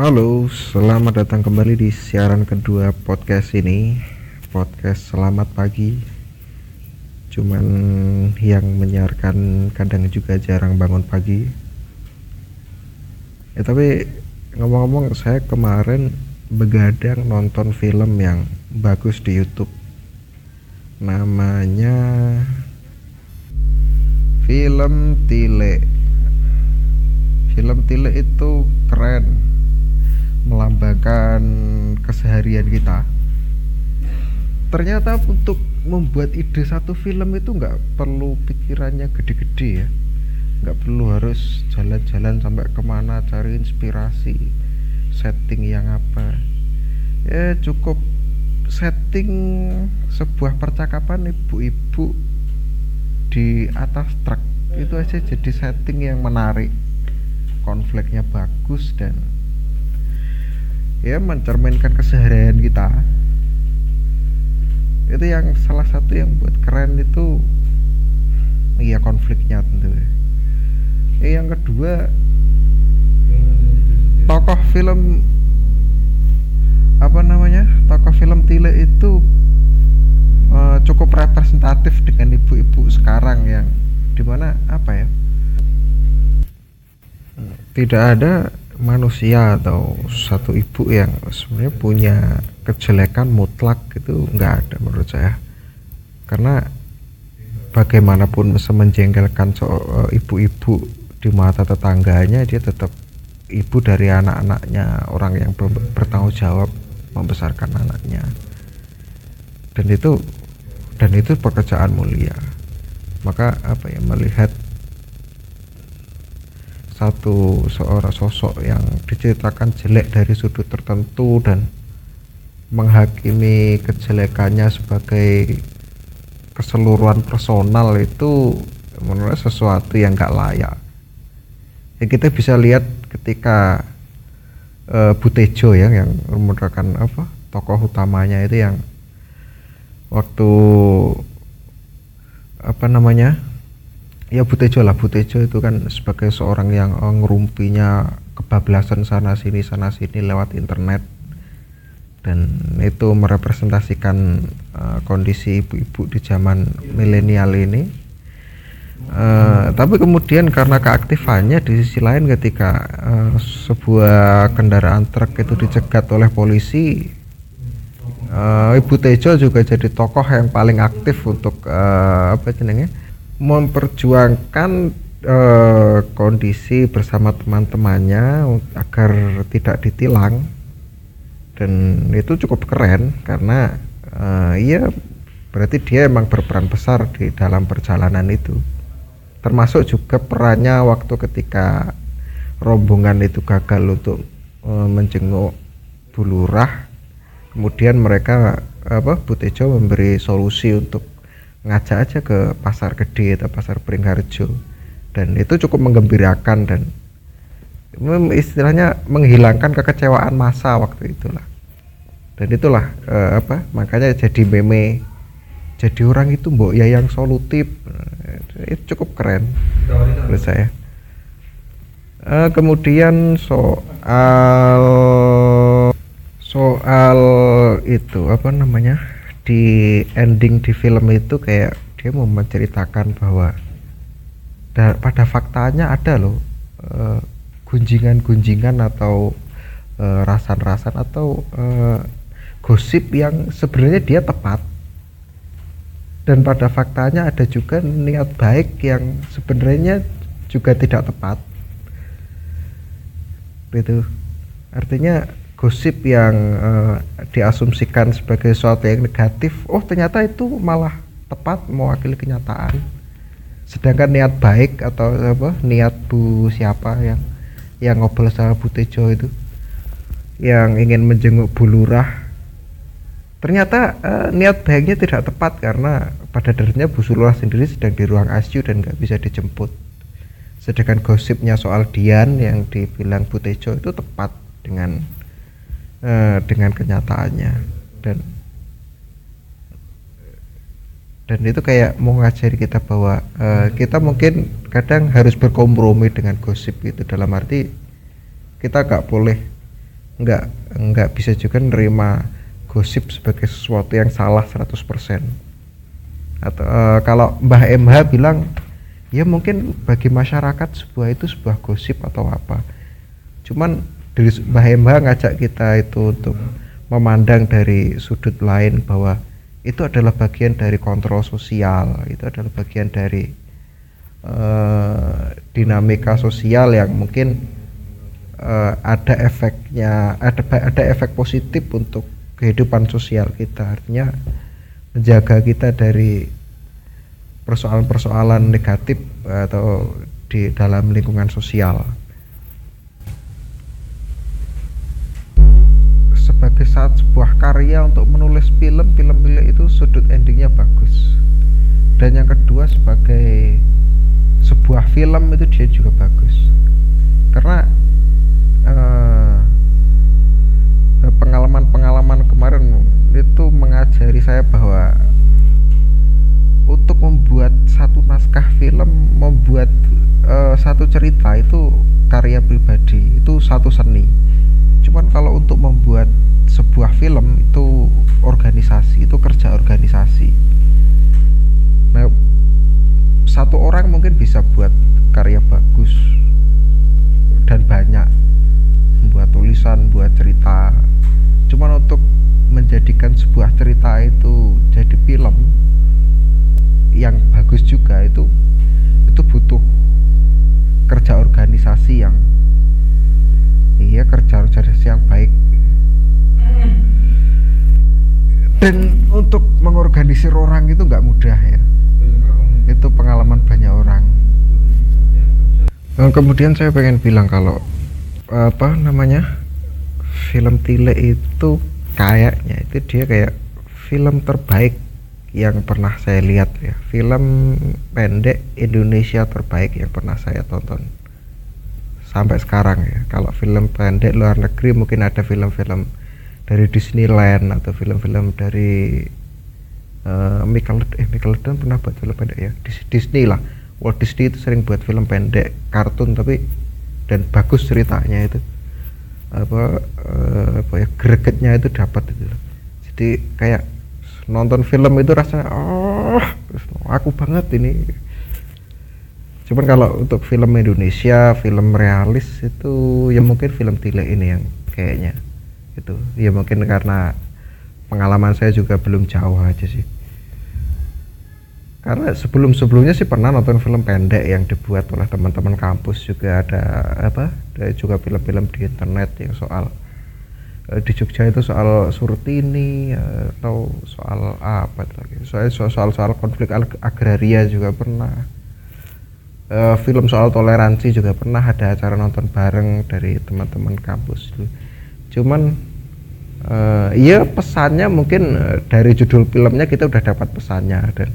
Halo, selamat datang kembali di siaran kedua podcast ini. Podcast Selamat Pagi. Cuman yang menyiarkan kadang juga jarang bangun pagi. Ya tapi ngomong-ngomong saya kemarin begadang nonton film yang bagus di Youtube. Namanya Film Tile Film Tile itu keren melambangkan keseharian kita ternyata untuk membuat ide satu film itu nggak perlu pikirannya gede-gede ya. Nggak perlu harus jalan-jalan sampai ke mana cari inspirasi setting yang apa. Ya cukup setting sebuah percakapan ibu-ibu di atas truk. Itu aja jadi setting yang menarik. Konfliknya bagus dan ya mencerminkan keseharian kita. Itu yang salah satu yang buat keren itu iya konfliknya tentu ya. Eh, yang kedua tokoh film apa namanya tokoh film Tile itu uh, cukup representatif dengan ibu-ibu sekarang yang di mana apa ya tidak ada manusia atau satu ibu yang sebenarnya punya kejelekan mutlak itu nggak ada menurut saya. Karena bagaimanapun semenjengkelkan eh, ibu-ibu di mata tetangganya dia tetap ibu dari anak-anaknya orang yang bertanggung jawab membesarkan anaknya. Dan itu dan itu pekerjaan mulia. Maka apa ya melihat satu seorang sosok yang diceritakan jelek dari sudut tertentu dan menghakimi kejelekannya sebagai keseluruhan personal itu menurut sesuatu yang gak layak. Ya kita bisa lihat ketika uh, Butejo ya yang merupakan apa tokoh utamanya itu yang waktu apa namanya ya Butejo lah. Butejo itu kan sebagai seorang yang uh, ngerumpinya kebablasan sana sini sana sini lewat internet. Dan itu merepresentasikan uh, kondisi ibu-ibu di zaman milenial ini. Uh, tapi kemudian karena keaktifannya di sisi lain ketika uh, sebuah kendaraan truk itu dicegat oleh polisi uh, Ibu Tejo juga jadi tokoh yang paling aktif untuk uh, apa jenenge memperjuangkan uh, kondisi bersama teman-temannya agar tidak ditilang. Dan itu cukup keren karena uh, iya berarti dia emang berperan besar di dalam perjalanan itu. Termasuk juga perannya waktu ketika rombongan itu gagal untuk uh, menjenguk Bulurah kemudian mereka apa Butejo memberi solusi untuk ngajak aja ke pasar gede atau pasar Pringharjo dan itu cukup menggembirakan dan istilahnya menghilangkan kekecewaan masa waktu itulah. Dan itulah uh, apa makanya jadi meme jadi orang itu mbok ya yang solutif. Itu cukup keren menurut saya. Uh, kemudian soal soal itu apa namanya di ending di film itu kayak dia mau menceritakan bahwa da, pada faktanya ada loh uh, gunjingan-gunjingan atau uh, rasan-rasan atau uh, gosip yang sebenarnya dia tepat. Dan pada faktanya ada juga niat baik yang sebenarnya juga tidak tepat. Itu artinya gosip yang uh, diasumsikan sebagai sesuatu yang negatif oh ternyata itu malah tepat mewakili kenyataan. Sedangkan niat baik atau apa niat bu siapa yang yang ngobrol sama Bu Tejo itu yang ingin menjenguk Bu Lurah ternyata uh, niat baiknya tidak tepat karena pada dasarnya Bu Lurah sendiri sedang di ruang ICU dan nggak bisa dijemput. Sedangkan gosipnya soal Dian yang dibilang Bu Tejo itu tepat dengan uh, dengan kenyataannya. Dan dan itu kayak mau ngajari kita bahwa uh, kita mungkin kadang harus berkompromi dengan gosip itu dalam arti kita gak boleh nggak nggak bisa juga nerima gosip sebagai sesuatu yang salah 100% atau uh, kalau Mbah MH bilang ya mungkin bagi masyarakat sebuah itu sebuah gosip atau apa. Cuman dari Mbah MH ngajak kita itu untuk memandang dari sudut lain bahwa itu adalah bagian dari kontrol sosial itu adalah bagian dari uh, dinamika sosial yang mungkin uh, ada efeknya ada ada efek positif untuk kehidupan sosial kita. Artinya menjaga kita dari persoalan-persoalan negatif atau di dalam lingkungan sosial saat sebuah karya untuk menulis film film film itu sudut endingnya bagus. Dan yang kedua sebagai sebuah film itu dia juga bagus. Karena pengalaman-pengalaman kemarin itu mengajari saya bahwa untuk membuat satu naskah film membuat uh, satu cerita itu karya pribadi itu satu seni cuman kalau untuk membuat sebuah film itu organisasi itu kerja organisasi. Nah satu orang mungkin bisa buat karya bagus dan banyak membuat tulisan buat cerita. Cuman untuk menjadikan sebuah cerita itu jadi film yang bagus juga itu itu butuh kerja organisasi yang iya kerja organisasi yang baik. Dan untuk mengorganisir orang itu nggak mudah ya. Itu pengalaman banyak orang. Nah, kemudian saya pengen bilang kalau apa namanya film Tile itu kayaknya itu dia kayak film terbaik yang pernah saya lihat ya. Film pendek Indonesia terbaik yang pernah saya tonton sampai sekarang ya. Kalau film pendek luar negeri mungkin ada film-film dari Disneyland atau film-film dari uh, Michael eh Nickelodeon pernah buat film pendek ya? Disney lah. Walt Disney itu sering buat film pendek kartun tapi dan bagus ceritanya itu. Apa uh, apa ya gregetnya itu dapat itu jadi kayak nonton film itu rasanya oh aku banget ini cuman kalau untuk film Indonesia film realis itu ya mungkin film Tile ini yang kayaknya itu. Ya mungkin karena pengalaman saya juga belum jauh aja sih. Karena sebelum sebelumnya sih pernah nonton film pendek yang dibuat oleh teman-teman kampus juga ada apa ada juga film-film di internet yang soal eh, di Jogja itu soal surtini atau soal apa lagi. Soal soal soal konflik agraria juga pernah uh, film soal toleransi juga pernah ada acara nonton bareng dari teman-teman kampus. Cuman uh, ya pesannya mungkin uh, dari judul filmnya kita udah dapat pesannya dan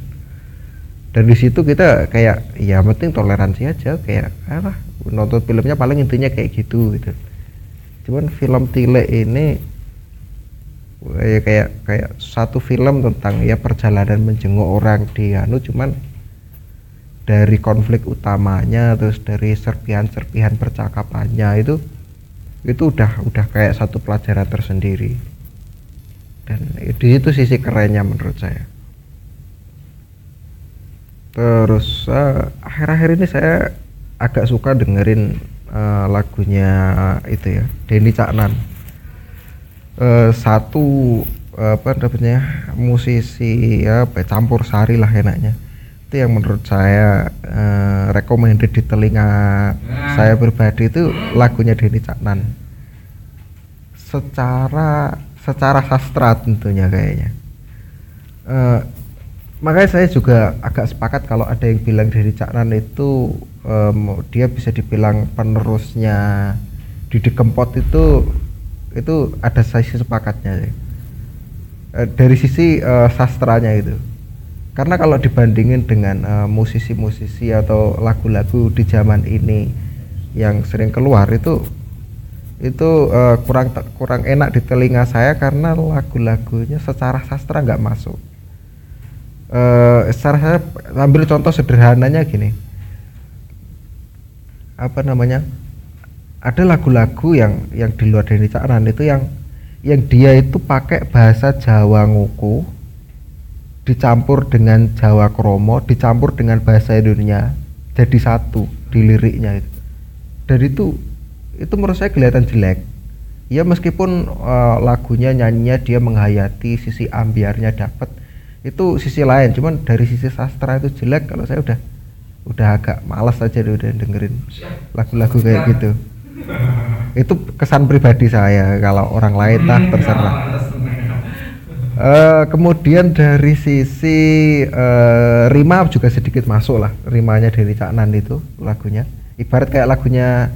dan di situ kita kayak ya penting toleransi aja kayak apa nonton filmnya paling intinya kayak gitu gitu. Cuman film Tile ini ya kayak kayak satu film tentang ya perjalanan menjenguk orang di anu cuman dari konflik utamanya terus dari serpihan-serpihan percakapannya itu itu udah udah kayak satu pelajaran tersendiri. Dan di situ sisi kerennya menurut saya. Terus eh, akhir-akhir ini saya agak suka dengerin uh, lagunya itu ya Denny Caknan. Uh, satu apa namanya musisi ya campur sari lah enaknya itu yang menurut saya uh, recommended di telinga saya pribadi itu lagunya Denny Caknan. Secara secara sastra tentunya kayaknya. Uh, makanya saya juga agak sepakat kalau ada yang bilang Denny Caknan itu um, dia bisa dibilang penerusnya Didi Kempot itu itu ada sisi sepakatnya uh, dari sisi uh, sastranya itu karena kalau dibandingin dengan eh, musisi-musisi uh, atau lagu-lagu di zaman ini yang sering keluar itu itu uh, kurang kurang enak di telinga saya karena lagu-lagunya secara sastra nggak masuk. Uh, secara saya ambil contoh sederhananya gini, apa namanya? ada lagu-lagu yang yang di luar dari itu yang yang dia itu pakai bahasa Jawa nguku dicampur dengan Jawa kromo dicampur dengan bahasa Indonesia jadi satu di liriknya itu. Dan itu itu menurut saya kelihatan jelek. Ya meskipun uh, lagunya nyanyinya dia menghayati sisi ambiarnya dapat itu sisi lain. Cuman dari sisi sastra itu jelek kalau saya udah udah agak malas aja udah dengerin lagu-lagu kayak gitu. Itu kesan pribadi saya kalau orang lain tah terserah uh, kemudian dari sisi uh, rima juga sedikit masuk lah rimanya dari Cak Nan itu lagunya. Ibarat kayak lagunya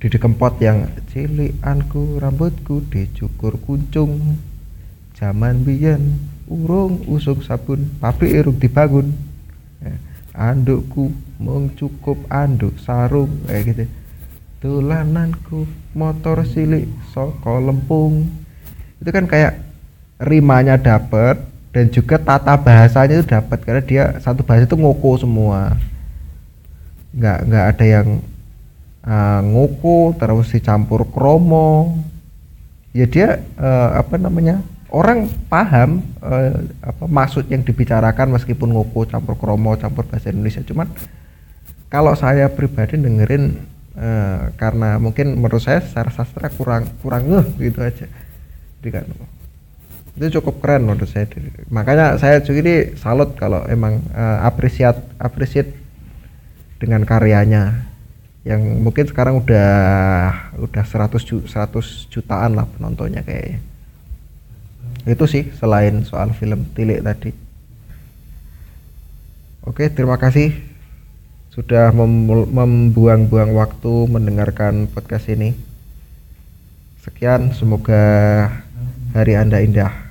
Didi Kempot yang cilianku rambutku dicukur kuncung zaman biyen urung usuk sabun pabrik irung dibangun. Ya, andukku mung cukup anduk sarung kayak gitu. Tulananku motor silik soko lempung. Itu kan kayak rimanya dapet dan juga tata bahasanya itu dapat karena dia satu bahasa itu ngoko semua. Nggak nggak ada yang uh, nguku terus dicampur kromo. Ya dia uh, apa namanya orang paham uh, apa maksud yang dibicarakan meskipun nguku campur kromo campur bahasa Indonesia. Cuman kalau saya pribadi dengerin uh, karena mungkin menurut saya secara sastra kurang kurang ngeh gitu aja. Jadi kan itu cukup keren menurut saya. Makanya saya juga ini salut kalau emang uh, apresiat apresiat dengan karyanya yang mungkin sekarang udah udah 100 ju 100 jutaan lah penontonnya kayaknya. Itu sih selain soal film Tilik tadi. Oke terima kasih sudah membuang-buang waktu mendengarkan podcast ini. Sekian semoga hari anda indah